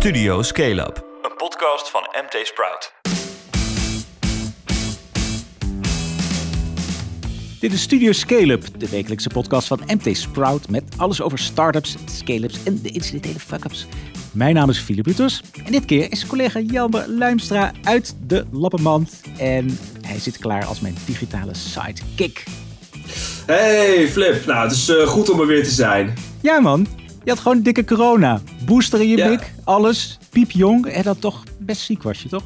Studio Scale Up, een podcast van MT Sprout. Dit is Studio Scale Up, de wekelijkse podcast van MT Sprout met alles over startups, scale-ups en de incidentele fuck-ups. Mijn naam is Philip Buters en dit keer is collega Jelmer Luimstra uit de Lappenmand en hij zit klaar als mijn digitale sidekick. Hey Flip, nou het is eh, goed om er weer te zijn. Ja man, je had gewoon dikke corona. Booster in je Ja. bik, alles, piepjong en dan toch best ziek was je toch?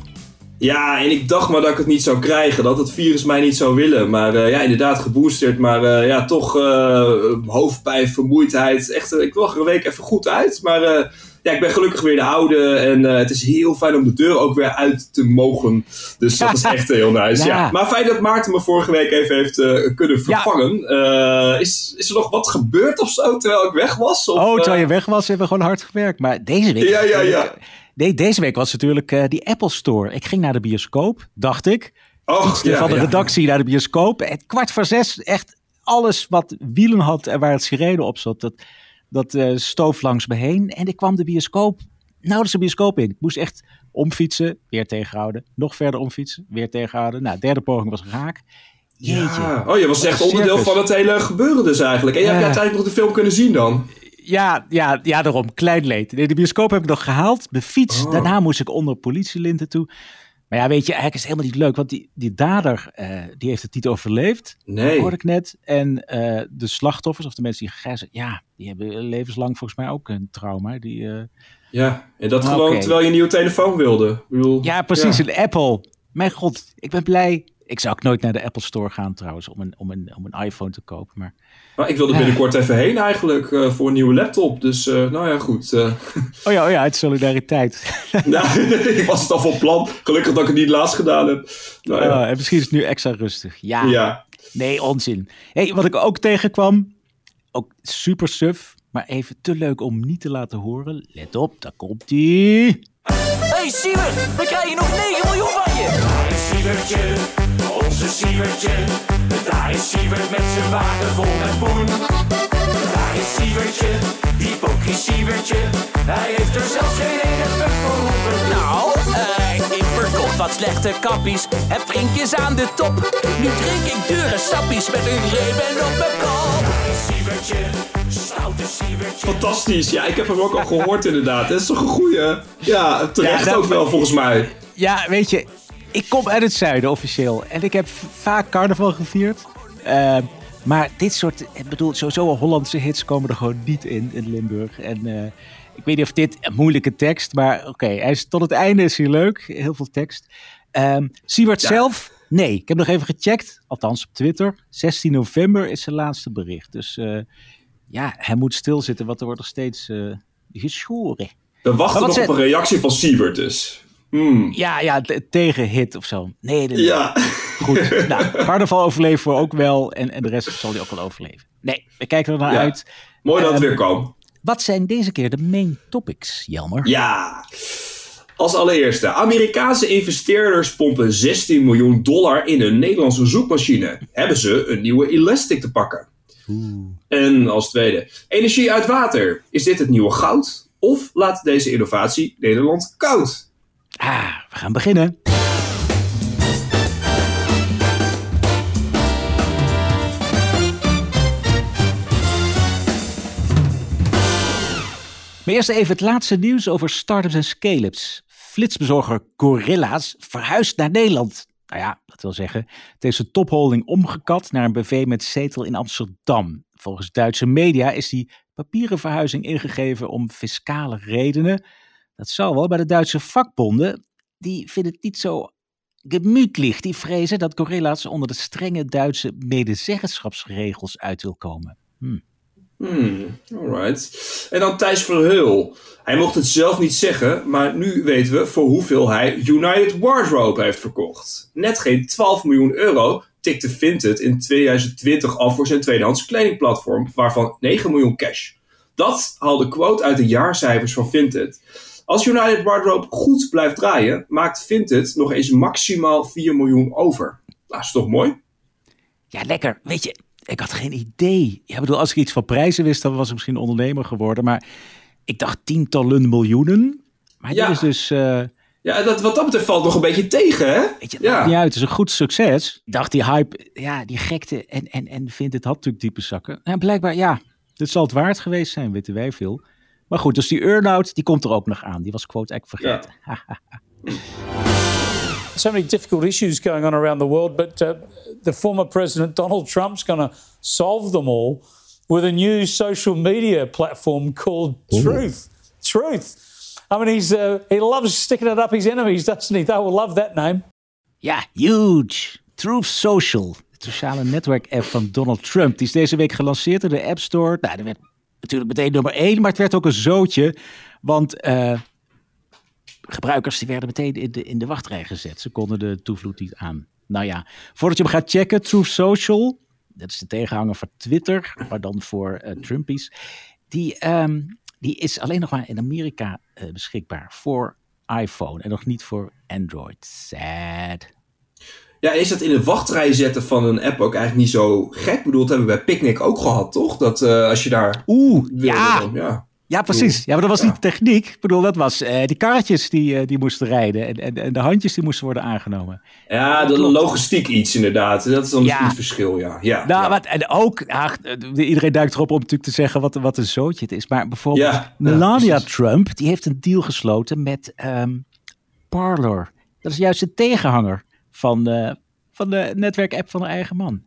Ja, en ik dacht maar dat ik het niet zou krijgen, dat het virus mij niet zou willen. Maar eh, ja, inderdaad geboosterd, maar eh, ja, toch eh, hoofdpijn, vermoeidheid. Echt, ik lag er een week even goed uit, maar ja, ik ben gelukkig weer de oude. En eh, het is heel fijn om de deur ook weer uit te mogen. Dus dat is echt heel nice, ja. Ja. Maar fijn dat Maarten me vorige week even heeft eh, kunnen vervangen. Eh, is, is er nog wat gebeurd of zo, terwijl ik weg was? Of, oh, terwijl je weg was hebben we gewoon hard gewerkt. Maar deze week... Ja, ja, ja. Nee, deze week was natuurlijk die Apple Store. Ik ging naar de bioscoop, dacht ik. Och, Fietste ja, van de redactie naar de bioscoop. En kwart voor zes, echt alles wat wielen had en waar het sirene op zat, dat, dat eh, stoof langs me heen. En ik kwam de bioscoop, nauwelijks de bioscoop in. Ik moest echt omfietsen, weer tegenhouden. Nog verder omfietsen, weer tegenhouden. Nou, derde poging was raak. Jeetje. Ja. Oh, je was echt onderdeel circus. van het hele gebeuren dus eigenlijk. En heb je Ja. uiteindelijk nog de film kunnen zien dan? Ja, ja, ja, daarom. Klein leed. Nee, de bioscoop heb ik nog gehaald. Mijn fiets. Oh. Daarna moest ik onder politielinten toe. Maar ja, weet je, eigenlijk is het helemaal niet leuk. Want die, die dader, eh, die heeft het niet overleefd. Nee. Hoorde ik net. En eh, de slachtoffers, of de mensen die gegijzeld ja, die hebben levenslang volgens mij ook een trauma. Die, eh, Ja, en dat Oké. gewoon terwijl je een nieuwe telefoon wilde. Bedoel, ja, precies. ja. Een Apple. Mijn god, ik ben blij. Ik zou ook nooit naar de Apple Store gaan trouwens, om een, om een, om een iPhone te kopen. Maar Maar ik wilde binnenkort even heen eigenlijk eh, voor een nieuwe laptop. Dus eh, nou ja, goed. eh. Oh ja, oh ja, uit solidariteit. nou, ik was het al van plan. Gelukkig dat ik het niet laatst gedaan heb. Nou ja. Oh, en misschien is het nu extra rustig. Ja, ja. Nee, onzin. Hey, wat ik ook tegenkwam, ook super suf, maar even te leuk om niet te laten horen. Let op, daar komt ie. Hey Sievert, we krijgen nog 9 miljoen van je. Daar is Sievertje, onze Sievertje. Daar is Sievert met zijn wagen vol met poen. Daar is pokkie Sievertje. Hij heeft er zelfs geen ene fuck voor hoeven. Nou, eh, ik verkoop wat slechte kappies. Heb drinkjes aan de top. Nu drink ik dure sappies met een remen op mijn kop. Daar is Sievertje, stoute Sievertje. Fantastisch. Ja, ik heb hem ook al gehoord inderdaad. Dat is toch een goeie. Ja, terecht Ja, dat- ook wel volgens mij. Ja, weet je, ik kom uit het zuiden officieel. En ik heb vaak carnaval gevierd. Eh, maar dit soort, ik bedoel, sowieso Hollandse hits komen er gewoon niet in, in Limburg. En eh, ik weet niet of dit een moeilijke tekst, maar oké, hij is tot het einde is hij leuk. Heel veel tekst. Ehm Siewert Ja. zelf? Nee, ik heb nog even gecheckt. Althans op Twitter. 16 november is zijn laatste bericht. Dus eh, ja, hij moet stilzitten, want er wordt nog steeds eh geschoren. We wachten nog op een reactie van Sievert dus. Hmm. Ja, ja, te- tegen hit of zo. Nee, nee, nee. Ja. Goed, nou, carnaval overleven we ook wel en, en de rest zal die ook wel overleven. Nee, we kijken er naar Ja. uit. Mooi dat het Ehm, weer kwam. Wat zijn deze keer de main topics, Jelmer? Ja. Als allereerste, Amerikaanse investeerders pompen 16 miljoen dollar in een Nederlandse zoekmachine. Hebben ze een nieuwe Elastic te pakken? En als tweede, energie uit water. Is dit het nieuwe goud? Of laat deze innovatie Nederland koud? Ah, we gaan beginnen. Maar eerst even het laatste nieuws over startups en scale-ups. Flitsbezorger Gorilla's verhuist naar Nederland. Nou ja, dat wil zeggen, het heeft zijn topholding omgekat naar een BV met zetel in Amsterdam. Volgens Duitse media is die papieren verhuizing ingegeven om fiscale redenen. Dat zal wel bij de Duitse vakbonden. Die vinden het niet zo gemütlich. Die vrezen dat Gorilla's onder de strenge Duitse medezeggenschapsregels uit wil komen. Hm. Hmm, alright. En dan Thijs Verheul. Hij mocht het zelf niet zeggen, maar nu weten we voor hoeveel hij United Wardrobe heeft verkocht. Net geen 12 miljoen euro tikte Vinted in 2020 af voor zijn tweedehands kledingplatform, waarvan 9 miljoen cash. Dat haalde quote uit de jaarcijfers van Vinted. Als United Wardrobe goed blijft draaien, maakt Vinted nog eens maximaal 4 miljoen over. Nou, is toch mooi? Ja, lekker. Weet je, ik had geen idee. Ja, ik bedoel, als ik iets van prijzen wist, dan was ik misschien ondernemer geworden. Maar ik dacht tientallen miljoenen. Maar Ja. dit is dus, eh, Ja, dat, wat dat betreft valt nog een beetje tegen, hè? weet je, het Ja. niet uit. Het is een goed succes. Ik dacht die hype, ja, die gekte en, en, en vindt het had natuurlijk diepe zakken. En blijkbaar, ja, dit zal het waard geweest zijn, weten wij veel. Maar goed, dus die earn-out, die komt er ook nog aan. Die was quote eigenlijk vergeten. so many difficult issues going on around the world, but uh, the former president Donald Trump's going to solve them all with a new social media platform called Truth. Truth. I mean, he's uh, he loves sticking it up his enemies, doesn't he? They will love that name. Ja, huge. Truth Social, het sociale netwerk-app van Donald Trump. Die is deze week gelanceerd door de App Store. Nou, dat werd natuurlijk meteen nummer één, maar het werd ook een zootje. Want eh, gebruikers die werden meteen in de, in de wachtrij gezet. Ze konden de toevloed niet aan. Nou ja, voordat je hem gaat checken, Truth Social, dat is de tegenhanger van Twitter, maar dan voor eh, Trumpies. Die, ehm, die is alleen nog maar in Amerika eh, beschikbaar voor iPhone en nog niet voor Android. Sad. Ja, is dat in de wachtrij zetten van een app ook eigenlijk niet zo gek? Ik bedoel, dat hebben we bij Picnic ook gehad, toch? Dat eh, als je daar... Oeh, wilde, ja, dan- ja. Ja, precies. Ja, maar dat was niet de techniek. Ik bedoel, dat was eh, die karretjes die, eh, die moesten rijden en, en, en de handjes die moesten worden aangenomen. Ja, de logistiek iets inderdaad. Dat is dan Ja. het verschil, ja. ja, Nou, ja. wat, en ook, ach, iedereen duikt erop om natuurlijk te zeggen wat, wat een zootje het is. Maar bijvoorbeeld Ja, Melania. Trump, die heeft een deal gesloten met Parler. Dat is juist de tegenhanger van, eh, van de netwerkapp van haar eigen man.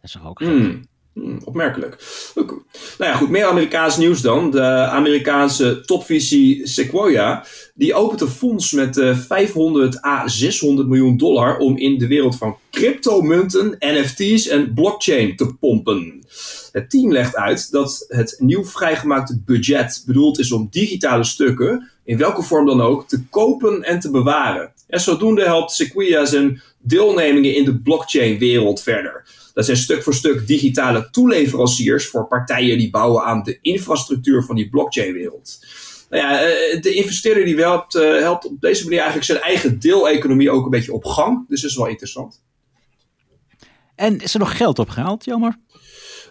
Dat is toch ook gek? Hmm. Hmm, opmerkelijk. Nou ja, goed, meer Amerikaans nieuws dan. De Amerikaanse topvisie Sequoia, die opent een fonds met eh 500 à 600 miljoen dollar om in de wereld van cryptomunten, NFT's en blockchain te pompen. Het team legt uit dat het nieuw vrijgemaakte budget bedoeld is om digitale stukken, in welke vorm dan ook, te kopen en te bewaren. En zodoende helpt Sequoia zijn deelnemingen in de blockchain-wereld verder. Dat zijn stuk voor stuk digitale toeleveranciers voor partijen die bouwen aan de infrastructuur van die blockchain-wereld. Nou ja, eh, de investeerder die helpt, eh, helpt op deze manier eigenlijk zijn eigen deeleconomie ook een beetje op gang. Dus dat is wel interessant. En is er nog geld opgehaald, jammer?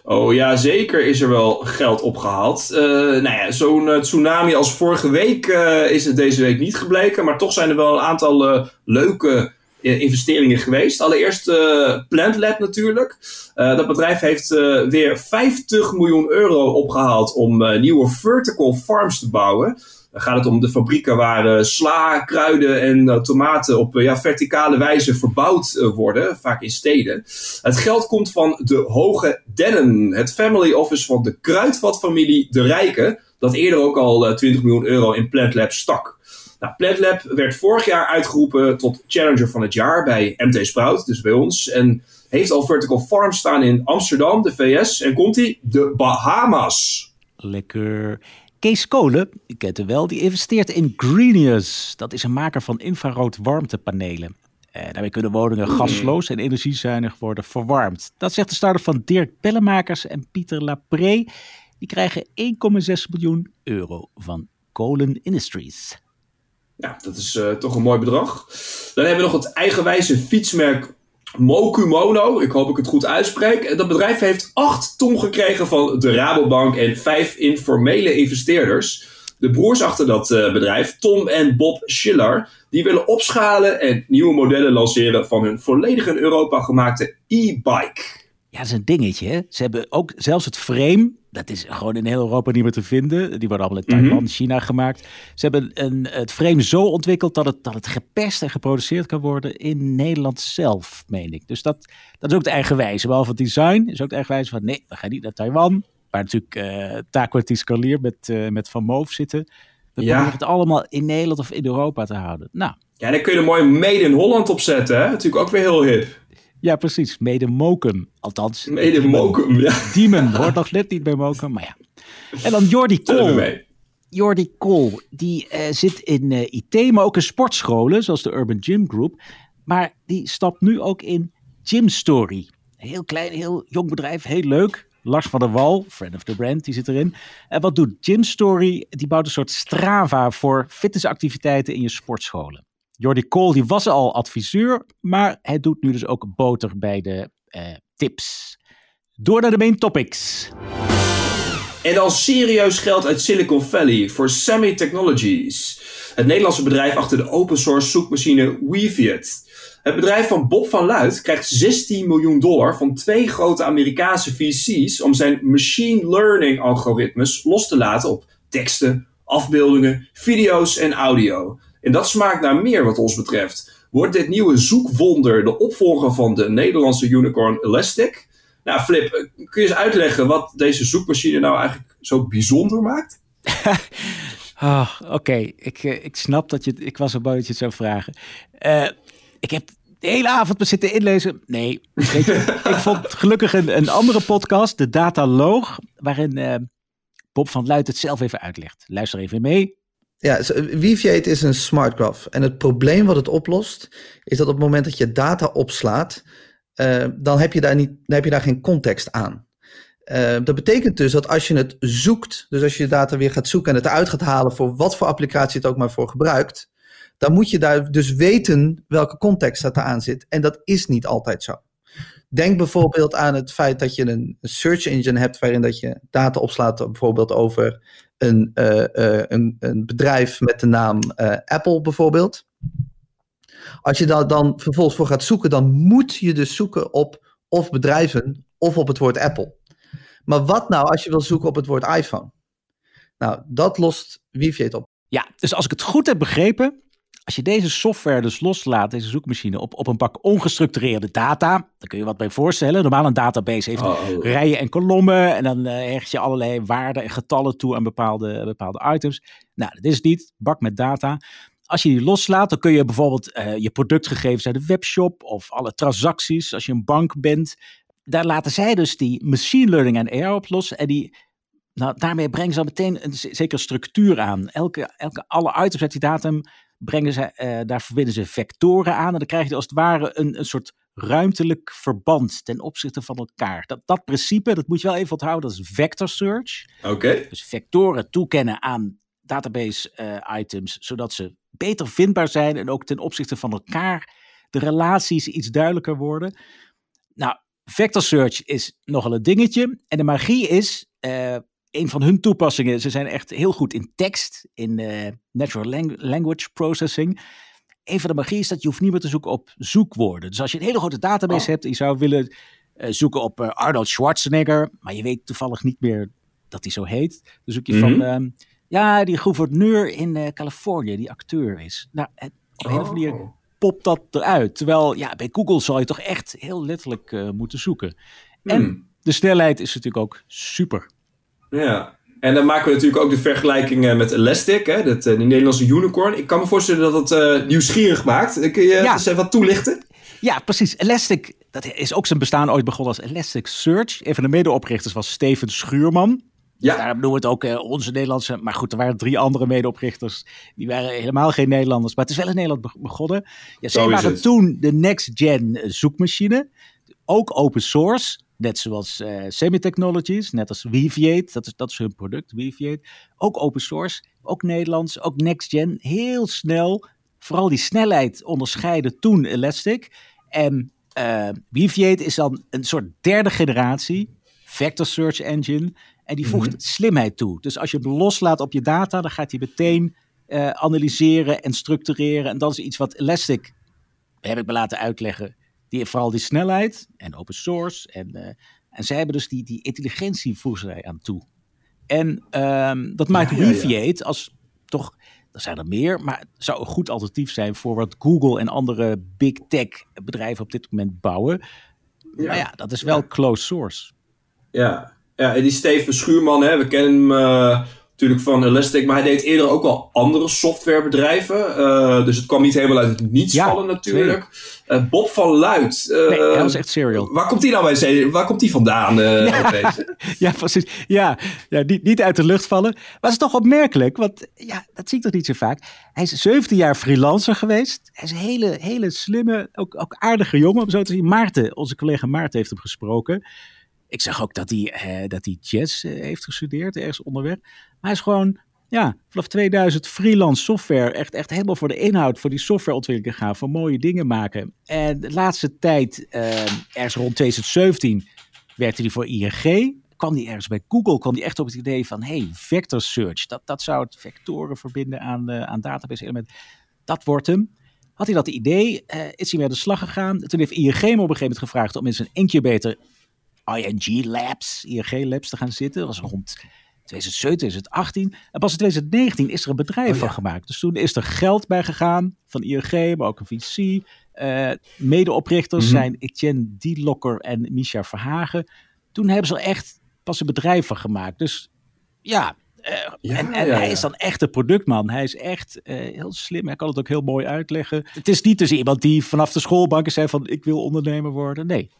Oh ja, zeker is er wel geld opgehaald. Eh nou ja, zo'n tsunami als vorige week is het deze week niet gebleken. Maar toch zijn er wel een aantal leuke investeringen geweest. Allereerst eh Plant Lab natuurlijk. Eh, dat bedrijf heeft eh, weer 50 miljoen euro opgehaald om eh, nieuwe vertical farms te bouwen. Dan gaat het om de fabrieken waar eh, sla, kruiden en eh, tomaten op eh, ja, verticale wijze verbouwd eh, worden, vaak in steden. Het geld komt van de Hoge Dennen, het family office van de kruidvatfamilie De Rijken, dat eerder ook al eh, 20 miljoen euro in Plant Lab stak. Nou, Plant Lab werd vorig jaar uitgeroepen tot Challenger van het jaar bij MT Sprout, dus bij ons. En heeft al vertical farms staan in Amsterdam, de VS. En komt die? De Bahamas. Lekker. Kees Kolen, u kent hem wel, die investeert in Greenius. Dat is een maker van infrarood warmtepanelen. Eh, daarmee kunnen woningen gasloos en energiezuinig worden verwarmd. Dat zegt de starter van Dirk Bellemakers en Pieter Lapré. Die krijgen 1,6 miljoen euro van Kolen Industries. Ja, dat is eh, toch een mooi bedrag. Dan hebben we nog het eigenwijze fietsmerk Mokumono. Ik hoop ik het goed uitspreek. Dat bedrijf heeft 8 ton gekregen van de Rabobank en 5 informele investeerders. De broers achter dat eh, bedrijf, Tom en Bob Schiller, die willen opschalen en nieuwe modellen lanceren van hun volledig in Europa gemaakte e-bike. Ja, dat is een dingetje. Hè? Ze hebben ook zelfs het frame. Dat is gewoon in heel Europa niet meer te vinden. Die worden allemaal in Taiwan, China gemaakt. Ze hebben een, het frame zo ontwikkeld dat het, dat het geperst en geproduceerd kan worden in Nederland zelf, meen ik. Dus dat, dat is ook de eigenwijze. Behalve het design is ook de eigenwijze van nee, we gaan niet naar Taiwan. Waar natuurlijk uh, Taco Tiscalier met, uh, met Van Moof zitten. We Ja. proberen het allemaal in Nederland of in Europa te houden. Nou, Ja, daar kun je er mooi Made in Holland op zetten, hè? Natuurlijk ook weer heel hip. Ja precies. Mede Mokum. Althans. Made in Mokum, ja. Diemen hoort nog net niet bij Mokum, maar ja. En dan Jordi Kool. Jordi Kool, die eh, zit in eh, IT, maar ook in sportscholen, zoals de Urban Gym Group. Maar die stapt nu ook in Gym Story. Heel klein, heel jong bedrijf, heel leuk. Lars van der Wal, friend of the brand, die zit erin. En wat doet Gym Story? Die bouwt een soort Strava voor fitnessactiviteiten in je sportscholen. Jordi Kool, die was al adviseur, maar hij doet nu dus ook boter bij de eh, tips. Door naar de main topics. En dan serieus geld uit Silicon Valley voor Semi Technologies. Het Nederlandse bedrijf achter de open source zoekmachine Weaviate. Het bedrijf van Bob van Luit krijgt 16 miljoen dollar van twee grote Amerikaanse VC's om zijn machine learning algoritmes los te laten op teksten, afbeeldingen, video's en audio. En dat smaakt naar meer wat ons betreft. Wordt dit nieuwe zoekwonder de opvolger van de Nederlandse unicorn Elastic? Nou, Flip, kun je eens uitleggen wat deze zoekmachine nou eigenlijk zo bijzonder maakt? Ah, Oké, ik, eh, ik snap dat je het. Ik was er bang dat je het zou vragen. Eh, ik heb de hele avond me zitten inlezen. Nee, weet je, ik vond gelukkig een, een andere podcast, de Dataloog, waarin eh, Bob van Luit het zelf even uitlegt. Luister even mee. Ja, zo- Weaviate is een smart graph. En het probleem wat het oplost, is dat op het moment dat je data opslaat, eh, dan, heb je daar niet, dan heb je daar geen context aan. Eh, dat betekent dus dat als je het zoekt, dus als je je data weer gaat zoeken en het eruit gaat halen voor wat voor applicatie het ook maar voor gebruikt, dan moet je daar dus weten welke context dat aan zit. En dat is niet altijd zo. Denk bijvoorbeeld aan het feit dat je een search engine hebt waarin dat je data opslaat, bijvoorbeeld over een, eh, eh, een, een bedrijf met de naam eh, Apple bijvoorbeeld. Als je daar dan vervolgens voor gaat zoeken, dan moet je dus zoeken op of bedrijven of op het woord Apple. Maar wat nou als je wil zoeken op het woord iPhone? Nou, dat lost Weaviate op. Ja, dus als ik het goed heb begrepen, als je deze software dus loslaat, deze zoekmachine, op, op een bak ongestructureerde data, dan kun je wat bij voorstellen. Normaal een database heeft Oh. rijen en kolommen en dan eh hecht je allerlei waarden en getallen toe aan bepaalde, bepaalde items. Nou, dat is niet. Bak met data. Als je die loslaat, dan kun je bijvoorbeeld eh, je productgegevens uit de webshop of alle transacties, als je een bank bent, daar laten zij dus die machine learning en AI op los en die nou, daarmee brengen ze al meteen een zekere structuur aan. Elke, elke, alle items uit die datum brengen ze, eh, daar verbinden ze vectoren aan. En dan krijg je als het ware een, een soort ruimtelijk verband ten opzichte van elkaar. Dat, dat principe, dat moet je wel even onthouden, dat is vector search. Oké. Dus vectoren toekennen aan database eh, items, zodat ze beter vindbaar zijn en ook ten opzichte van elkaar de relaties iets duidelijker worden. Nou, vector search is nogal een dingetje. En de magie is, eh, een van hun toepassingen, ze zijn echt heel goed in tekst, in eh, natural lang- language processing. Een van de magie is dat je hoeft niet meer te zoeken op zoekwoorden. Dus als je een hele grote database Oh. hebt en je zou willen eh, zoeken op eh, Arnold Schwarzenegger, maar je weet toevallig niet meer dat hij zo heet. Dan zoek je Mhm. van, ehm, ja, die gouverneur in Californië, die acteur is. Nou, op een of andere manier Oh. popt dat eruit. Terwijl, ja, bij Google zal je toch echt heel letterlijk moeten zoeken. En Hmm. de snelheid is natuurlijk ook super. Ja. En dan maken we natuurlijk ook de vergelijking eh, met Elastic, hè, dat, eh, die Nederlandse unicorn. Ik kan me voorstellen dat het eh, nieuwsgierig maakt. Kun je Ja. eens even wat toelichten? Ja, precies. Elastic, dat is ook zijn bestaan ooit begonnen als Elasticsearch. Een van de medeoprichters was Steven Schuurman. Ja. Daarom noemen we het ook onze Nederlandse. Maar goed, er waren drie andere medeoprichters. Die waren helemaal geen Nederlanders. Maar het is wel in Nederland be- begonnen. Ja, zij waren toen de next-gen zoekmachine. Ook open source. Net zoals eh Semi-Technologies, net als Weaviate. Dat is, dat is hun product, Weaviate. Ook open source, ook Nederlands, ook next-gen. Heel snel. Vooral die snelheid onderscheiden toen Elastic. En eh Weaviate is dan een soort derde generatie vector search engine. En die voegt Mhm. slimheid toe. Dus als je hem loslaat op je data, dan gaat hij meteen eh, analyseren en structureren. En dat is iets wat Elastic, heb ik me laten uitleggen, die heeft vooral die snelheid en open source. En, eh, en zij hebben dus die, die intelligentie voegen zij aan toe. En ehm, dat maakt Ja, ja, ja. Weaviate als toch, er zijn er meer, maar het zou een goed alternatief zijn voor wat Google en andere big tech bedrijven op dit moment bouwen. Maar ja, dat is wel closed source. Ja. ja, en die Steven Schuurman, hè, we kennen hem eh, natuurlijk van Elastic, maar hij deed eerder ook al andere softwarebedrijven. Eh, dus het kwam niet helemaal uit het niets Ja, vallen natuurlijk. Eh, Bob van Luit. eh, Nee, hij was echt serial. Waar komt hij nou bij? Waar komt hij vandaan? eh, opeens? Ja, precies. Ja, ja niet, niet uit de lucht vallen. Maar het is toch opmerkelijk, want ja, dat zie ik toch niet zo vaak. Hij is 17 jaar freelancer geweest. Hij is een hele, hele slimme, ook, ook aardige jongen om zo te zien. Maarten, onze collega Maarten heeft hem gesproken. Ik zag ook dat hij, eh, dat hij jazz eh, heeft gestudeerd, ergens onderweg. Maar hij is gewoon, ja, vanaf 2000 freelance software. Echt, echt helemaal voor de inhoud, voor die softwareontwikkeling gaan. Voor mooie dingen maken. En de laatste tijd, eh, ergens rond 2017, werkte hij voor ING. kwam hij ergens bij Google, kwam hij echt op het idee van, hey, vector search, dat, dat zou het vectoren verbinden aan, aan database elementen. Dat wordt hem. Had hij dat idee, is hij mee aan de slag gegaan. Toen heeft ING hem op een gegeven moment gevraagd om in zijn incubator ING Labs, ING Labs te gaan zitten. Dat was rond 2017, 2018. En pas in 2019 is er een bedrijf Oh, ja. van gemaakt. Dus toen is er geld bij gegaan van ING, maar ook een VC. Eh, medeoprichters Mhm. zijn Etienne Dielokker en Misha Verhagen. Toen hebben ze er echt pas een bedrijf van gemaakt. Dus ja, eh, Ja, en, en ja, hij ja. is dan echt de productman. Hij is echt eh, heel slim. Hij kan het ook heel mooi uitleggen. Het is niet dus iemand die vanaf de schoolbanken zei van ik wil ondernemer worden. Nee,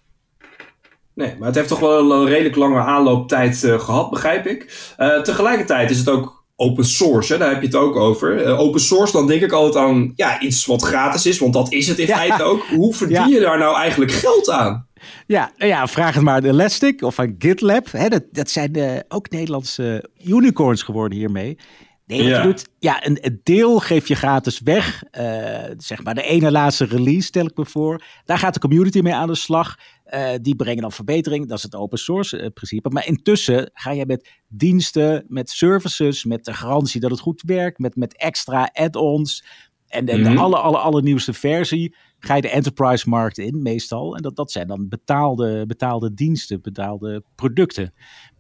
Nee, maar het heeft toch wel een redelijk lange aanlooptijd eh, gehad, begrijp ik. Eh, tegelijkertijd is het ook open source, hè? daar heb je het ook over. Eh, open source, dan denk ik altijd aan ja, iets wat gratis is, want dat is het in Ja. feite ook. Hoe verdien Ja. je daar nou eigenlijk geld aan? Ja, ja, vraag het maar aan Elastic of aan GitLab. Hè, dat, dat zijn ook Nederlandse unicorns geworden hiermee. Nee, wat Ja. je doet, ja, een, een deel geef je gratis weg. Zeg maar de ene laatste release stel ik me voor. Daar gaat de community mee aan de slag. Eh, die brengen dan verbetering. Dat is het open source eh, principe. Maar intussen ga je met diensten, met services, met de garantie dat het goed werkt, met, met extra add-ons. En de, de Mhm. alle, alle, allernieuwste versie ga je de enterprise markt in, meestal. En dat, dat zijn dan betaalde, betaalde diensten, betaalde producten.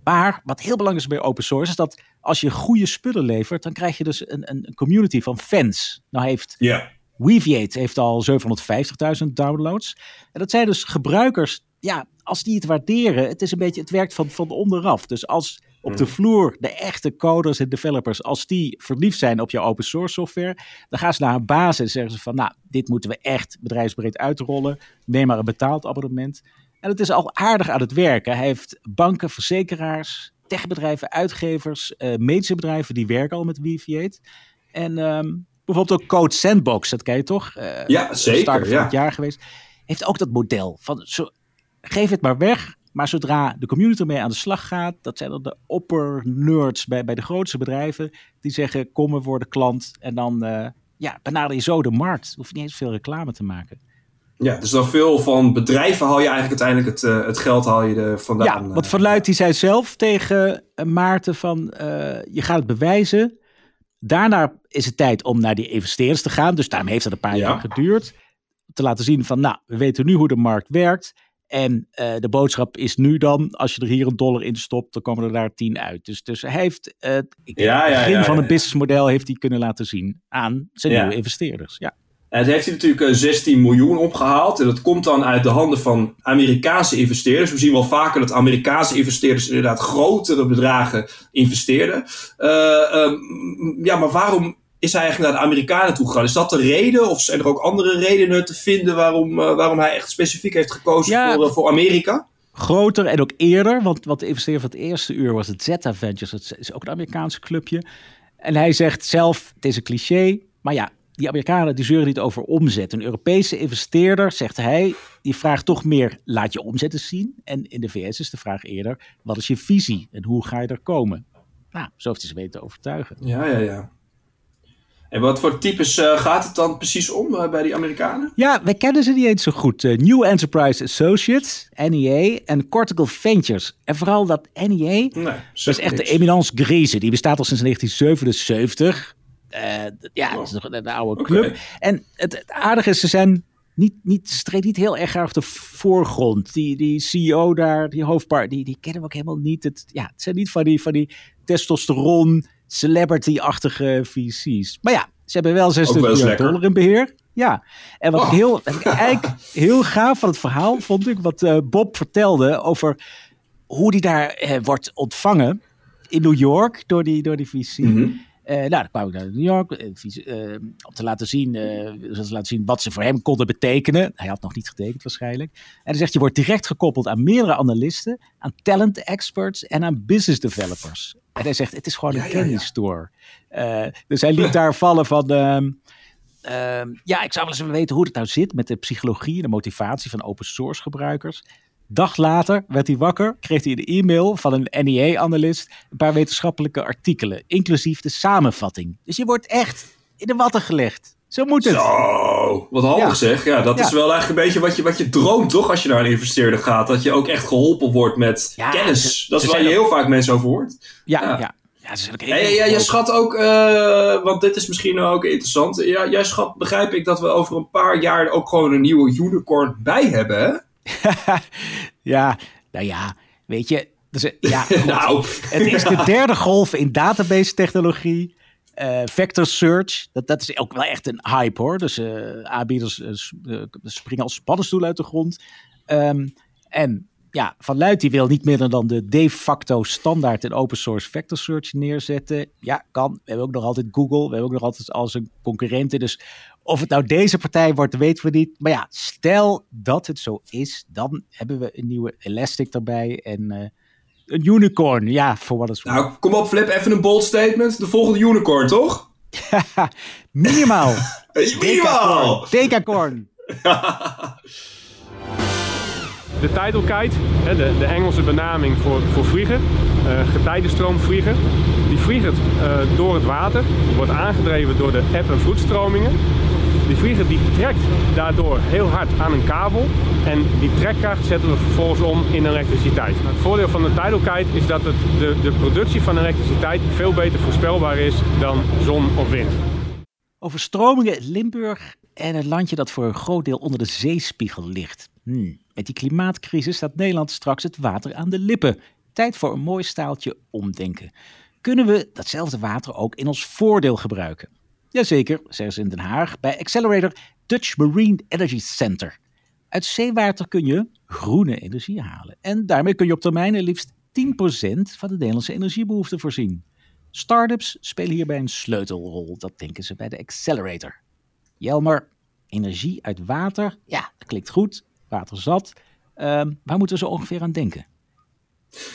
Maar wat heel belangrijk is bij open source, is dat als je goede spullen levert, dan krijg je dus een, een een community van fans. Nou heeft Ja. Weaviate heeft al 750.000 downloads. En dat zijn dus gebruikers, ja, als die het waarderen, het is een beetje, het werkt van, van onderaf. Dus als op de vloer de echte coders en developers, als die verliefd zijn op jouw open source software, dan gaan ze naar een basis en zeggen ze van, nou, dit moeten we echt bedrijfsbreed uitrollen. Neem maar een betaald abonnement. En het is al aardig aan het werken. Hij heeft banken, verzekeraars, techbedrijven, uitgevers, eh medische bedrijven, die werken al met Weaviate. En ehm, bijvoorbeeld ook Code Sandbox, dat ken je toch? Eh, Ja, zeker, Start ja. het jaar geweest. Heeft ook dat model van zo, geef het maar weg. Maar zodra de community ermee aan de slag gaat, dat zijn dan de opper nerds bij, bij de grootste bedrijven, die zeggen: kom, we worden klant. En dan eh, ja, benader je zo de markt. Hoef je niet eens veel reclame te maken. ja, dus dan veel van bedrijven haal je eigenlijk uiteindelijk het, eh, het geld haal je er vandaan. Ja, wat. Van Luit die zei zelf tegen Maarten van je gaat het bewijzen. Daarna is het tijd om naar die investeerders te gaan. Dus daarom heeft het een paar Ja. jaar geduurd. Te laten zien van nou, we weten nu hoe de markt werkt. En eh, de boodschap is nu dan, als je er hier een dollar in stopt, dan komen er daar tien uit. Dus, dus hij heeft eh, ik Ja, het begin ja, van het businessmodel heeft hij kunnen laten zien aan zijn nieuwe investeerders. Ja. En het heeft hij natuurlijk eh, 16 miljoen opgehaald. En dat komt dan uit de handen van Amerikaanse investeerders. We zien wel vaker dat Amerikaanse investeerders inderdaad grotere bedragen investeerden. Eh, ehm, ja, maar waarom is hij eigenlijk naar de Amerikanen toe gegaan? Is dat de reden? Of zijn er ook andere redenen te vinden waarom, eh, waarom hij echt specifiek heeft gekozen Ja. voor, eh, voor Amerika? groter en ook eerder. Want wat de investeerder van het eerste uur was het Zeta Ventures. Dat is ook een Amerikaanse clubje. En hij zegt zelf, het is een cliché. Maar ja, die Amerikanen die zeuren niet over omzet. Een Europese investeerder, zegt hij, die vraagt toch meer, laat je omzet eens zien. En in de VS is de vraag eerder, wat is je visie en hoe ga je er komen? Nou, zo heeft hij ze weten te overtuigen. Ja, ja, ja. En wat voor types eh, gaat het dan precies om eh, bij die Amerikanen? Ja, wij kennen ze niet eens zo goed. Eh, New Enterprise Associates, NEA en Cortical Ventures. En vooral dat NEA, Nee, Dat is echt de. Eminence Grise. Die bestaat al sinds 1977. Eh, ja, dat is nog een, oude club. En het, het aardige is, ze zijn niet, niet, ze treden niet heel erg op de voorgrond. Die, die CEO daar, die hoofdpaar, die, die kennen we ook helemaal niet. Het, ja, het zijn niet van die, van die testosteron, celebrity-achtige VC's. Maar ja, ze hebben wel 26 wel eens miljard lekker. dollar in beheer. Ja, en wat Oh. ik heel, wat ik eigenlijk heel gaaf van het verhaal vond ik, wat eh, Bob vertelde over hoe die daar eh, wordt ontvangen in New York door die, door die VC. Mhm. Nou, dan kwam ik naar New York eh, eh, om te laten, zien, eh, te laten zien wat ze voor hem konden betekenen. Hij had nog niet getekend waarschijnlijk. En hij zegt, je wordt direct gekoppeld aan meerdere analisten, aan talent experts en aan business developers. En hij zegt, het is gewoon Ja, een ja, ja. candy store. Eh, dus hij liet daar vallen van... ehm, ehm, ja, ik zou wel eens willen weten hoe het nou zit met de psychologie en de motivatie van open source gebruikers. Dag later werd hij wakker, kreeg hij een e-mail van een NEA-analyst, een paar wetenschappelijke artikelen, inclusief de samenvatting. Dus je wordt echt in de watten gelegd. Zo moet het. Zo, wat handig Ja. zeg. Ja, dat Ja. is wel eigenlijk een beetje wat je, wat je droomt, toch? Als je naar een investeerder gaat. Dat je ook echt geholpen wordt met Ja, kennis. ze- dat is waar je heel vaak mensen over hoort. Ja, Ja. ja. ze ook heel Hey, ja, schat ook, eh, want dit is misschien ook interessant. Ja, jij schat, begrijp ik, dat we over een paar jaar ook gewoon een nieuwe unicorn bij hebben, hè? ja, nou ja, weet je. Dus, eh, ja. Nou, Het is de derde golf in database technologie. Eh, vector search, dat, dat is ook wel echt een hype hoor. Dus eh, aanbieders springen als paddenstoel uit de grond. Ehm, en ja, Van Luit die wil niet minder dan de de facto standaard en open source vector search neerzetten. Ja, kan. We hebben ook nog altijd Google. We hebben ook nog altijd als een concurrenten. Dus of het nou deze partij wordt, weten we niet. Maar ja, stel dat het zo is, dan hebben we een nieuwe Elastic erbij en eh, een unicorn. Ja, voor wat is nou, kom op Flip, even een bold statement. De volgende unicorn, toch? Minimaal. Minimaal! Decacorn. De hè, de, de Engelse benaming voor, voor vliegen, eh getijdenstroomvliegen, die vliegen eh, door het water, wordt aangedreven door de eb- en vloedstromingen. Die vlieger die trekt daardoor heel hard aan een kabel en die trekkracht zetten we vervolgens om in elektriciteit. Het voordeel van de tidal is dat het de, de productie van elektriciteit veel beter voorspelbaar is dan zon of wind. Overstromingen in Limburg en het landje dat voor een groot deel onder de zeespiegel ligt. Hmm. Met die klimaatcrisis staat Nederland straks het water aan de lippen. Tijd voor een mooi staaltje omdenken. Kunnen we datzelfde water ook in ons voordeel gebruiken? Jazeker, zeggen ze in Den Haag bij Accelerator Dutch Marine Energy Center. Uit zeewater kun je groene energie halen. En daarmee kun je op termijn er liefst 10% van de Nederlandse energiebehoefte voorzien. Startups spelen hierbij een sleutelrol, dat denken ze bij de Accelerator. Jelmer, energie uit water, ja, dat klinkt goed, water zat. Ehm, waar moeten we zo ongeveer aan denken?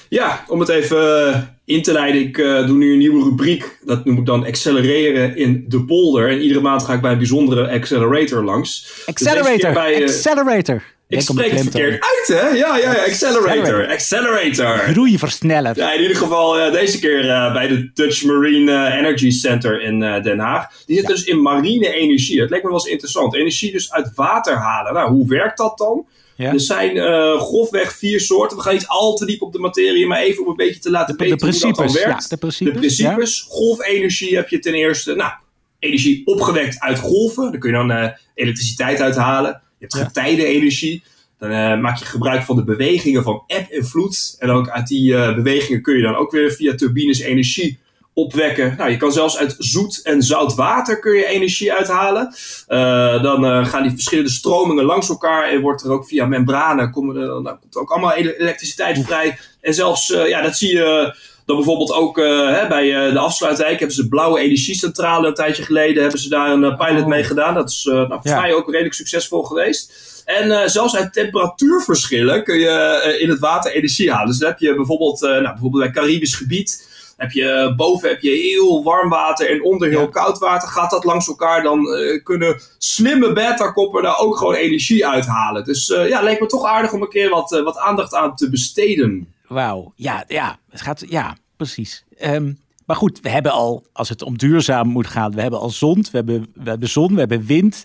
Ja, om het even eh, in te leiden. Ik eh, doe nu een nieuwe rubriek. Dat noem ik dan accelereren in de polder. En iedere maand ga ik bij een bijzondere accelerator langs. Dus Accelerator, bij, eh, Accelerator. Ik spreek het verkeerd uit, hè? Ja, ja, ja. Accelerator. Accelerator. Groeiversneller. Ja, in ieder geval eh, deze keer eh, bij de Dutch Marine eh, Energy Center in Den Haag. Die zit dus in marine energie. Het lijkt me wel eens interessant. Energie dus uit water halen. Nou, hoe werkt dat dan? Ja. Er zijn grofweg vier soorten. We gaan niet al te diep op de materie, maar even om een beetje te laten De, weten de hoe dat dan principes, werkt. ja, de principes. De principes, golfenergie heb je ten eerste. Nou, energie opgewekt uit golven. Daar kun je dan elektriciteit uithalen. Hebt Ja. getijdenenergie. Dan eh, maak je gebruik van de bewegingen van eb en vloed. En ook uit die eh, bewegingen kun je dan ook weer via turbines energie opwekken. Nou, je kan zelfs uit zoet en zout water kun je energie uithalen. Eh, dan gaan die verschillende stromingen langs elkaar en wordt er ook via membranen komen er, dan komt er ook allemaal ele- elektriciteit vrij. En zelfs, ja, dat zie je dan bijvoorbeeld ook eh, hè, bij eh, de afsluitdijk hebben ze de blauwe energiecentrale een tijdje geleden hebben ze daar een eh, pilot Oh. mee gedaan. Dat is nou, Ja. mij ook redelijk succesvol geweest. En zelfs uit temperatuurverschillen kun je in het water energie halen. Dus dan heb je bijvoorbeeld, nou, bijvoorbeeld bij Caribisch gebied. Heb je, boven heb je heel warm water en onder heel Ja. koud water. Gaat dat langs elkaar, dan kunnen slimme beta-koppen daar ook gewoon energie uithalen. Dus ja, leek me toch aardig om een keer wat, wat aandacht aan te besteden. Wauw, ja, ja, het gaat, ja, precies. Ehm, maar goed, we hebben al, als het om duurzaam moet gaan, we hebben al zon, we hebben, we hebben zon, we hebben wind.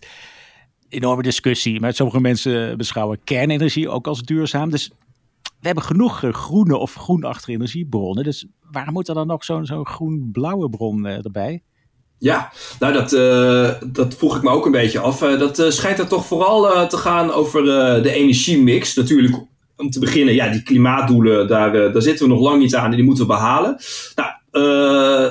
Enorme discussie, maar sommige mensen beschouwen kernenergie ook als duurzaam. Dus we hebben genoeg eh, groene of groenachtige energiebronnen. Dus waarom moet er dan nog zo'n zo'n groen-blauwe bron eh, erbij? Ja, nou dat, eh, dat vroeg ik me ook een beetje af. Dat schijnt er toch vooral te gaan over de energiemix. Natuurlijk, om te beginnen, ja, die klimaatdoelen, daar, eh, daar zitten we nog lang niet aan en die moeten we behalen. Nou, eh,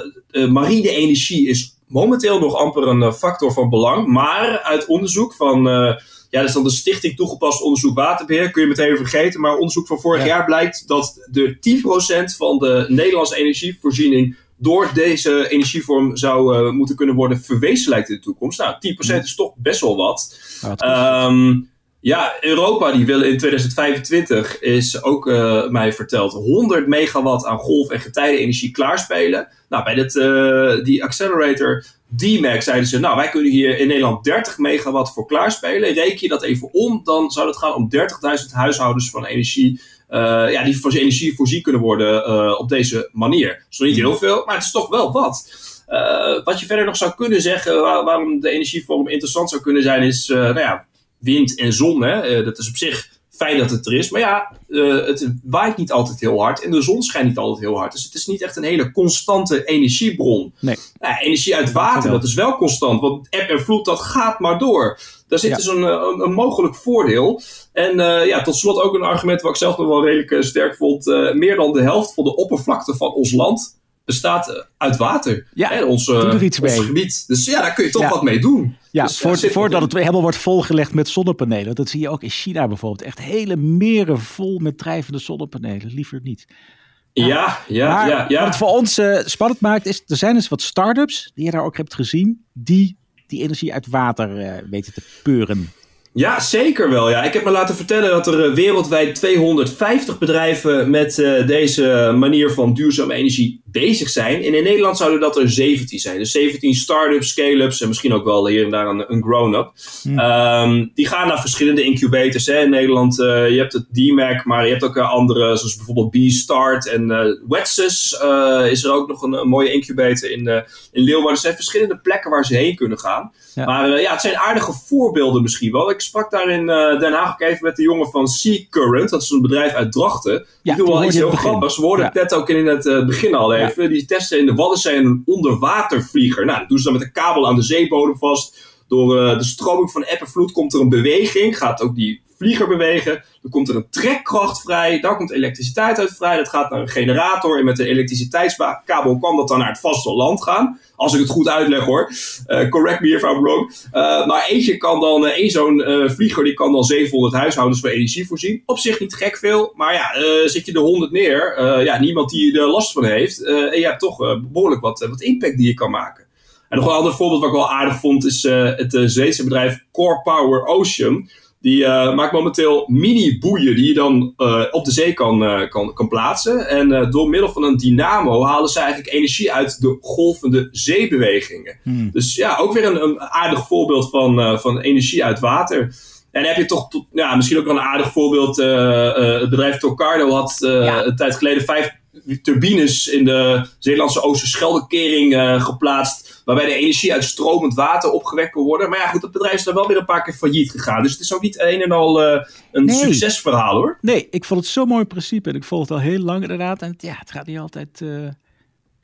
eh, marine energie is momenteel nog amper een factor van belang. Maar uit onderzoek van, eh, ja, dat is dan de Stichting Toegepast Onderzoek Waterbeheer, kun je meteen vergeten. Maar onderzoek van vorig Ja. jaar blijkt dat de 10% van de Nederlandse energievoorziening door deze energievorm zou moeten kunnen worden verwezenlijkt in de toekomst. Nou, 10% is toch best wel wat. Ehm, ja, Europa die wil in 2025, is ook eh, mij verteld, 100 megawatt aan golf- en getijdenenergie klaarspelen. Nou, bij dit, eh, die accelerator DMAX zeiden ze, nou, wij kunnen hier in Nederland 30 megawatt voor klaarspelen. Reken je dat even om, dan zou het gaan om 30.000 huishoudens van energie, eh, ja, die voor energie voorzien kunnen worden op deze manier. Dat is nog niet heel veel, maar het is toch wel wat. Wat je verder nog zou kunnen zeggen, waar- waarom de energievorm interessant zou kunnen zijn, is nou ja, wind en zon. Hè? Eh, dat is op zich fijn dat het er is. Maar ja, eh, het waait niet altijd heel hard en de zon schijnt niet altijd heel hard. Dus het is niet echt een hele constante energiebron. Nee. Nou, energie uit water, dat is wel constant. Want eb en vloed, dat gaat maar door. Daar zit Ja. dus een, eh, een, een mogelijk voordeel. En ja, tot slot ook een argument wat ik zelf nog wel redelijk sterk vond. Meer dan de helft van de oppervlakte van ons land bestaat eh, uit water. Ja, Hè, onze, doe er iets ons mee. gebied. Dus ja, daar kun je toch Ja. wat mee doen. Ja, Dus, voor, ja, zit voordat het helemaal wordt volgelegd met zonnepanelen. Dat zie je ook in China bijvoorbeeld. Echt hele meren vol met drijvende zonnepanelen. Liever niet. Ja, ja, maar ja. ja. wat het voor ons eh, spannend maakt is, er zijn dus wat start-ups, die je daar ook hebt gezien, die die energie uit water eh, weten te peuren. Ja, zeker wel. Ja. Ik heb me laten vertellen dat er eh, wereldwijd 250 bedrijven met eh, deze manier van duurzame energie bezig zijn. En in Nederland zouden dat er 17 zijn. Dus 17 start-ups, scale-ups en misschien ook wel hier en daar een, een grown-up. Ehm, die gaan naar verschillende incubators. Hè. In Nederland, eh, je hebt het DMAC, maar je hebt ook andere, zoals bijvoorbeeld B-Start en eh Wetsus. is er ook nog een, een mooie incubator in, in Leeuwarden. Er zijn verschillende plekken waar ze heen kunnen gaan. Ja. Maar ja, het zijn aardige voorbeelden misschien wel. Ik sprak daar in eh, Den Haag ook even met de jongen van Sea Current. Dat is een bedrijf uit Drachten. Die Ja, doen wel iets heel grappigs. We hoorden Ja. net ook in het eh, begin al even. Die testen in de Waddenzee een onderwatervlieger. Nou, dat doen ze dan met een kabel aan de zeebodem vast. Door eh, de stroming van eb en vloed komt er een beweging. Gaat ook die vlieger bewegen. Dan komt er een trekkracht vrij. Daar komt elektriciteit uit vrij. Dat gaat naar een generator. En met de elektriciteitskabel kan dat dan naar het vasteland gaan. Als ik het goed uitleg hoor. Eh, correct me if I'm wrong. Eh, maar eentje kan dan, eh, één zo'n eh, vlieger, die kan dan 700 huishoudens voor energie voorzien. Op zich niet gek veel. Maar ja, zit je er 100 neer. ja, niemand die er last van heeft. en je hebt toch eh, behoorlijk wat, wat impact die je kan maken. En nog een ander voorbeeld wat ik wel aardig vond is het Zweedse bedrijf Core Power Ocean. Die eh, maakt momenteel mini-boeien die je dan eh, op de zee kan, eh, kan, kan plaatsen. En eh, door middel van een dynamo halen ze eigenlijk energie uit de golvende zeebewegingen. Dus ja, ook weer een, een aardig voorbeeld van, eh, van energie uit water. En dan heb je toch, tot- ja, misschien ook wel een aardig voorbeeld. eh, eh, het bedrijf Tocardo had eh, Ja. een tijd geleden vijf turbines in de Zeelandse Oosterscheldekering eh geplaatst. Waarbij de energie uit stromend water opgewekt kon worden. Maar ja, goed, dat bedrijf is dan wel weer een paar keer failliet gegaan. Dus het is ook niet een en al eh, een Nee. succesverhaal hoor. Nee, ik vond het zo'n mooi principe en ik volg het al heel lang inderdaad. En het- ja, het gaat niet altijd... eh,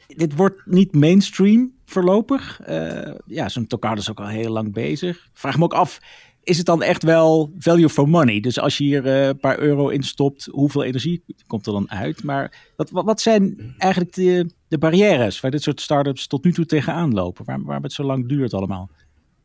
dit wordt niet mainstream voorlopig. Eh, ja, zo'n Tocard is ook al heel lang bezig. Vraag me ook af, is het dan echt wel value for money? Dus als je hier een paar euro instopt, hoeveel energie komt er dan uit? Maar wat, wat, wat zijn eigenlijk de, de barrières waar dit soort start-ups tot nu toe tegenaan lopen? Waar, waarom het zo lang duurt allemaal?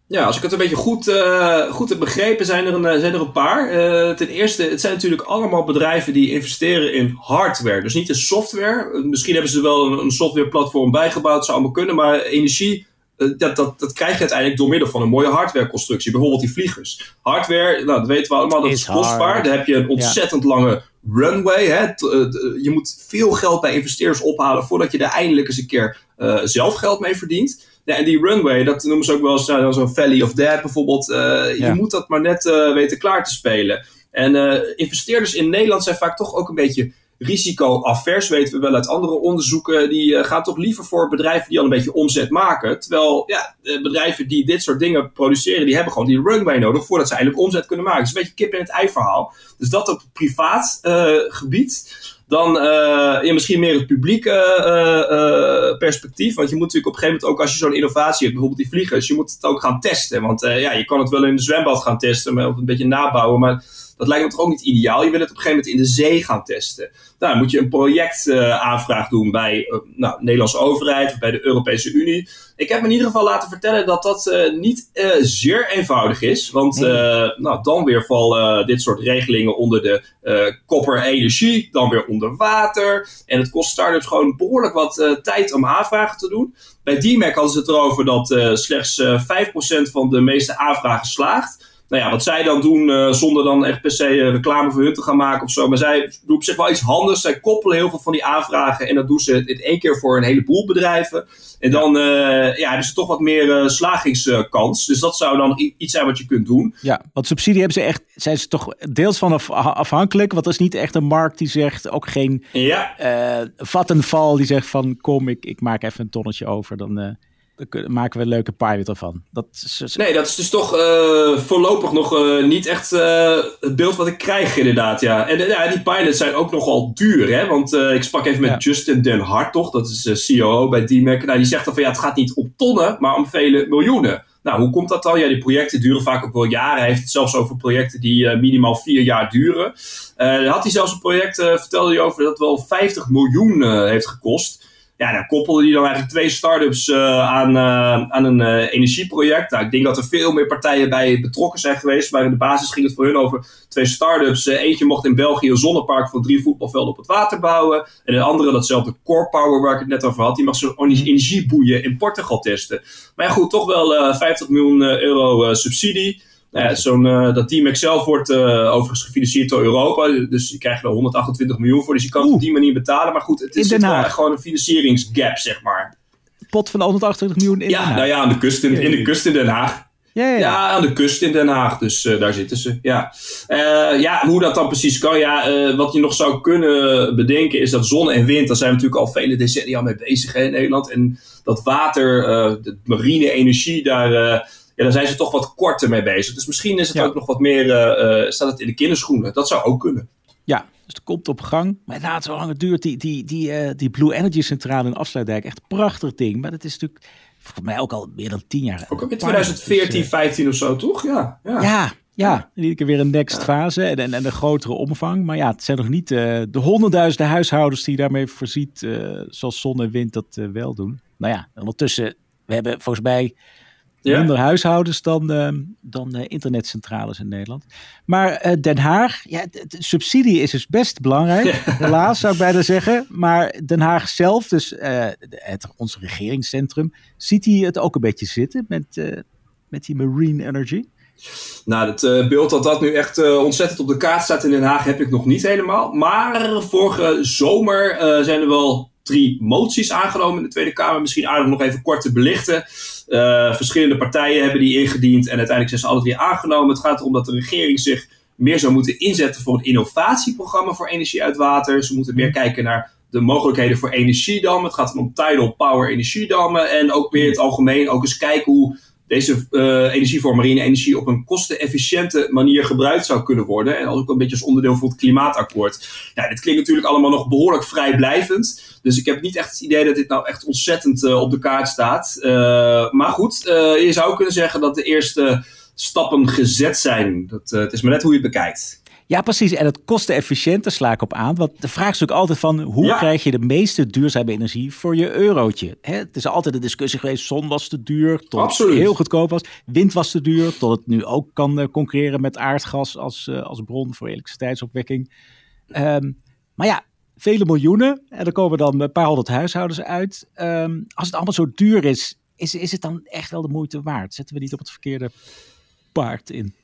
Ja, als ik het een beetje goed, eh, goed heb begrepen, zijn er een, eh, zijn er een paar. Eh, ten eerste, het zijn natuurlijk allemaal bedrijven die investeren in hardware. Dus niet in software. Misschien hebben ze wel een, een softwareplatform bijgebouwd, zou allemaal kunnen. Maar energie, dat, dat, dat krijg je uiteindelijk door middel van een mooie hardwareconstructie. Bijvoorbeeld die vliegers. Hardware, nou, dat weten we allemaal, dat is, Is kostbaar. hard. Daar heb je een ontzettend lange runway. Hè? Eh, t- je moet veel geld bij investeerders ophalen voordat je er eindelijk eens een keer eh, zelf geld mee verdient. Ja, en die runway, dat noemen ze ook wel eens nou, zo'n Valley of Death bijvoorbeeld. Eh, Ja. Je moet dat maar net eh, weten klaar te spelen. En eh, investeerders in Nederland zijn vaak toch ook een beetje risico-avers, weten we wel uit andere onderzoeken. Die eh, gaan toch liever voor bedrijven die al een beetje omzet maken. Terwijl ja, de bedrijven die dit soort dingen produceren, die hebben gewoon die runway nodig voordat ze eindelijk omzet kunnen maken. Het is een beetje kip in het ei verhaal. Dus dat op privaat eh, gebied. Dan eh, ja, misschien meer het publieke eh, eh, perspectief. Want je moet natuurlijk op een gegeven moment ook als je zo'n innovatie hebt, bijvoorbeeld die vliegers, je moet het ook gaan testen. Want eh, ja, je kan het wel in de zwembad gaan testen, of een beetje nabouwen. Maar dat lijkt me toch ook niet ideaal. Je wil het op een gegeven moment in de zee gaan testen. Nou, dan moet je een projectaanvraag doen bij eh, nou, de Nederlandse overheid of bij de Europese Unie. Ik heb me in ieder geval laten vertellen dat dat eh, niet eh, zeer eenvoudig is. Want eh, nou, dan weer vallen dit soort regelingen onder de eh kopper energie, dan weer onder water. En het kost startups gewoon behoorlijk wat eh, tijd om aanvragen te doen. Bij DMAC hadden ze het erover dat eh, slechts eh 5% van de meeste aanvragen slaagt. Nou ja, wat zij dan doen, eh, zonder dan echt per se eh, reclame voor hun te gaan maken of zo. Maar zij doen op zich wel iets handigs. Zij koppelen heel veel van die aanvragen. En dat doen ze in één keer voor een heleboel bedrijven. En dan eh, ja, hebben ze toch wat meer eh, slagingskans. Dus dat zou dan iets zijn wat je kunt doen. Ja, want subsidie hebben ze echt, zijn ze toch deels van af- afhankelijk. Want dat is niet echt een markt die zegt, ook geen Ja, eh Vattenfall die zegt van kom, ik, ik maak even een tonnetje over. Dan, eh, Dan kunnen- maken we een leuke pilot ervan. Dat is, Nee, dat is dus toch eh, voorlopig nog eh, niet echt eh, het beeld wat ik krijg, inderdaad. Ja. En ja, die pilots zijn ook nogal duur, hè? Want ik sprak even met Ja. Justin Den Hartog, dat is COO bij DMAC. Nou, die zegt dan van ja, het gaat niet om tonnen, maar om vele miljoenen. Nou, hoe komt dat dan? Ja, die projecten duren vaak ook wel jaren. Hij heeft het zelfs over projecten die minimaal vier jaar duren. Had hij zelfs een project, vertelde hij over, dat wel 50 miljoen heeft gekost. Ja, daar koppelde hij dan eigenlijk twee start-ups eh, aan, eh, aan een eh, energieproject. Nou, ik denk dat er veel meer partijen bij betrokken zijn geweest. Maar in de basis ging het voor hun over twee start-ups. Eentje mocht in België een zonnepark van drie voetbalvelden op het water bouwen. En een andere, datzelfde Core Power waar ik het net over had, die mag zo'n energieboeien in Portugal testen. Maar ja, goed, toch wel eh, 50 miljoen euro subsidie. Nou zo'n, eh, dat team zelf wordt eh, overigens gefinancierd door Europa. Dus je krijgt er 128 miljoen voor. Dus je kan het op die manier betalen. Maar goed, het is wel gewoon een financieringsgap, zeg maar. pot van 128 miljoen in. Ja, Den Haag. nou ja, aan de kust in, in de kust in Den Haag. Ja, ja, ja. Ja, aan de kust in Den Haag. Dus eh, daar zitten ze. Ja. Ja, hoe dat dan precies kan. Ja, wat je nog zou kunnen bedenken is dat zon en wind, daar zijn we natuurlijk al vele decennia mee bezig hè, in Nederland. En dat water, de marine energie, daar, ja, daar zijn ze toch wat korter mee bezig. Dus misschien is het Ja. ook nog wat meer, eh, eh, staat het in de kinderschoenen. Dat zou ook kunnen. Ja, dus het komt op gang. Maar inderdaad, zo lang het duurt, die, die, die, eh, die Blue Energy centrale in Afsluitdijk, echt een prachtig ding. Maar dat is natuurlijk voor mij ook al meer dan tien jaar. Ook in Dus, 2014, eh, 15 of zo, toch? Ja. ja. ja, ja. Iedere keer weer een next fase en, en, en een grotere omvang. Maar ja, het zijn nog niet de honderdduizenden huishoudens die daarmee voorziet, zoals zon en wind dat wel doen. Nou ja, ondertussen, we hebben volgens mij Ja. minder huishoudens dan, eh, dan eh, internetcentrales in Nederland. Maar eh, Den Haag, ja, de, de subsidie is dus best belangrijk. Helaas zou ik bijna zeggen. Maar Den Haag zelf, dus eh, het, ons regeringscentrum, ziet hij het ook een beetje zitten met, met die marine energy? Nou, het beeld dat dat nu echt ontzettend op de kaart staat in Den Haag heb ik nog niet helemaal. Maar vorige zomer zijn er wel drie moties aangenomen in de Tweede Kamer. Misschien aardig nog even kort te belichten. Eh, verschillende partijen hebben die ingediend en uiteindelijk zijn ze alle drie aangenomen. Het gaat erom dat de regering zich meer zou moeten inzetten voor een innovatieprogramma voor energie uit water. Ze moeten meer kijken naar de mogelijkheden voor energiedammen. Het gaat om tidal power energiedammen. En ook meer in het algemeen ook eens kijken hoe deze eh energievorm, marine energie, op een kostenefficiënte manier gebruikt zou kunnen worden. En ook een beetje als onderdeel van het klimaatakkoord. Ja, dit klinkt natuurlijk allemaal nog behoorlijk vrijblijvend. Dus ik heb niet echt het idee dat dit nou echt ontzettend eh, op de kaart staat. Eh, maar goed, je zou kunnen zeggen dat de eerste stappen gezet zijn. Dat, het is maar net hoe je het bekijkt. Ja, precies. En het kostenefficiënt, daar sla ik op aan. Want de vraag is natuurlijk altijd van, hoe Ja. krijg je de meeste duurzame energie voor je eurotje? Hè, het is altijd een discussie geweest, zon was te duur, tot Absoluut. het heel goedkoop was. Wind was te duur, tot het nu ook kan eh, concurreren met aardgas als, eh, als bron voor elektriciteitsopwekking. Ehm, maar ja, vele miljoenen. En er komen dan een paar honderd huishoudens uit. Ehm, als het allemaal zo duur is, is, is het dan echt wel de moeite waard? Zetten we niet op het verkeerde paard in?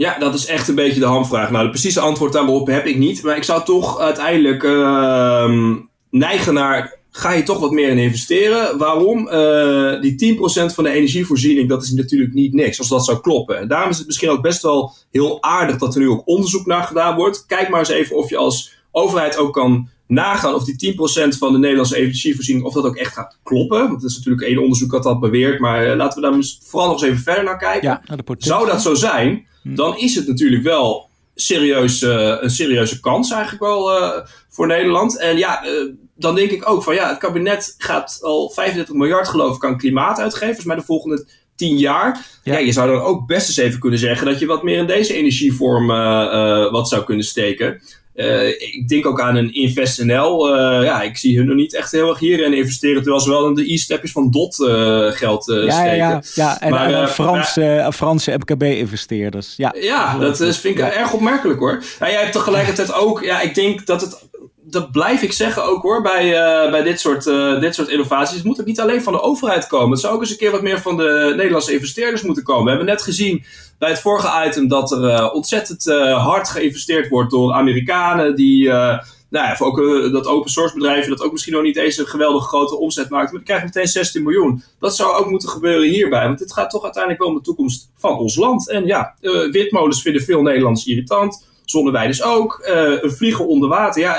Ja, dat is echt een beetje de hamvraag. Nou, de precieze antwoord daarop heb ik niet. Maar ik zou toch uiteindelijk ehm, neigen naar... Ga je toch wat meer in investeren? Waarom? Eh, die 10% van de energievoorziening, dat is natuurlijk niet niks als dat zou kloppen. En daarom is het misschien ook best wel heel aardig dat er nu ook onderzoek naar gedaan wordt. Kijk maar eens even of je als overheid ook kan nagaan of die 10% van de Nederlandse energievoorziening, of dat ook echt gaat kloppen. Want dat is natuurlijk één onderzoek dat dat beweert. Maar eh, laten we daar vooral nog eens even verder naar kijken. Ja, naar. Zou dat zo zijn, dan is het natuurlijk wel serieus, eh, een serieuze kans eigenlijk wel eh, voor Nederland. En ja, eh, dan denk ik ook van ja, het kabinet gaat al 35 miljard geloof ik aan klimaat uitgeven. Volgens mij de volgende 10 jaar. Ja. Ja. je zou dan ook best eens even kunnen zeggen dat je wat meer in deze energievorm wat zou kunnen steken. Eh, ik denk ook aan een InvestNL. Eh, ja, ik zie hun nog niet echt heel erg hierin investeren. Terwijl ze wel in de e-stepjes van DOT eh, geld Ja, steken. ja, ja, ja. En, Maar, en Franse, Franse MKB-investeerders. Ja, Ja, dat is, vind ik erg opmerkelijk hoor. En jij hebt tegelijkertijd ook, ja, ik denk dat het, dat blijf ik zeggen ook hoor, bij, eh, bij dit, soort, eh, dit soort innovaties. Het moet ook niet alleen van de overheid komen. Het zou ook eens een keer wat meer van de Nederlandse investeerders moeten komen. We hebben net gezien bij het vorige item dat er eh, ontzettend hard geïnvesteerd wordt door Amerikanen die. nou ja, voor ook dat open source bedrijven dat ook misschien nog niet eens een geweldige grote omzet maakt. Maar die krijgen meteen 16 miljoen. Dat zou ook moeten gebeuren hierbij. Want dit gaat toch uiteindelijk wel om de toekomst van ons land. En ja, windmolens vinden veel Nederlanders irritant. zonneweiders ook. Een vliegen onder water, ja,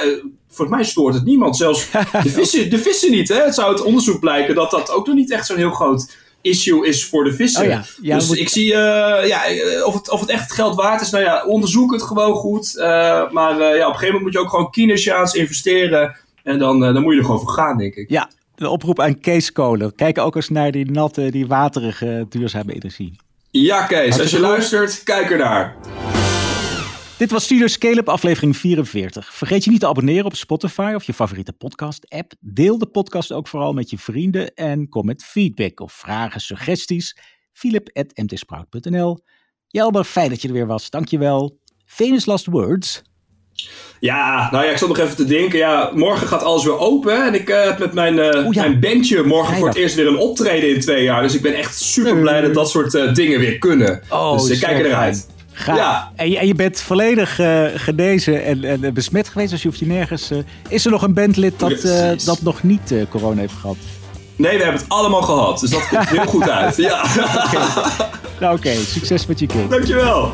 volgens mij stoort het niemand. Zelfs de vissen, de vissen niet. Hè? Het zou het onderzoek blijken dat dat ook nog niet echt zo'n heel groot issue is voor de vissen. Oh ja, ja, dus moet- ik zie, eh, ja, eh, of, het, of het echt geld waard is, nou ja, onderzoek het gewoon goed. Eh, maar ja, op een gegeven moment moet je ook gewoon Keynesiaans investeren. En dan, dan moet je er gewoon voor gaan, denk ik. Ja, de oproep aan Kees Kolen. Kijk ook eens naar die natte, die waterige duurzame energie. Ja, Kees, als je luistert, kijk ernaar. Dit was Studio Scale-up aflevering 44. Vergeet je niet te abonneren op Spotify of je favoriete podcast-app. Deel de podcast ook vooral met je vrienden en kom met feedback of vragen, suggesties. philip.mtsprout.nl Jelber, fijn dat je er weer was. Dankjewel. Famous last words. Ja, nou ja, ik zat nog even te denken. Ja, morgen gaat alles weer open. En ik eh, heb met mijn, eh, ja. mijn bandje morgen voor het eerst weer een optreden in twee jaar. Dus ik ben echt super blij dat dat soort eh, dingen weer kunnen. Oh, dus ik kijk eruit. Ga. Ja. En, je, en je bent volledig eh, genezen en, en eh, besmet geweest, dus je hoeft je nergens... eh, is er nog een bandlid dat, dat nog niet corona heeft gehad? Nee, we hebben het allemaal gehad. Dus dat komt heel goed uit. Ja, Nou oké, succes met je kind. dankjewel.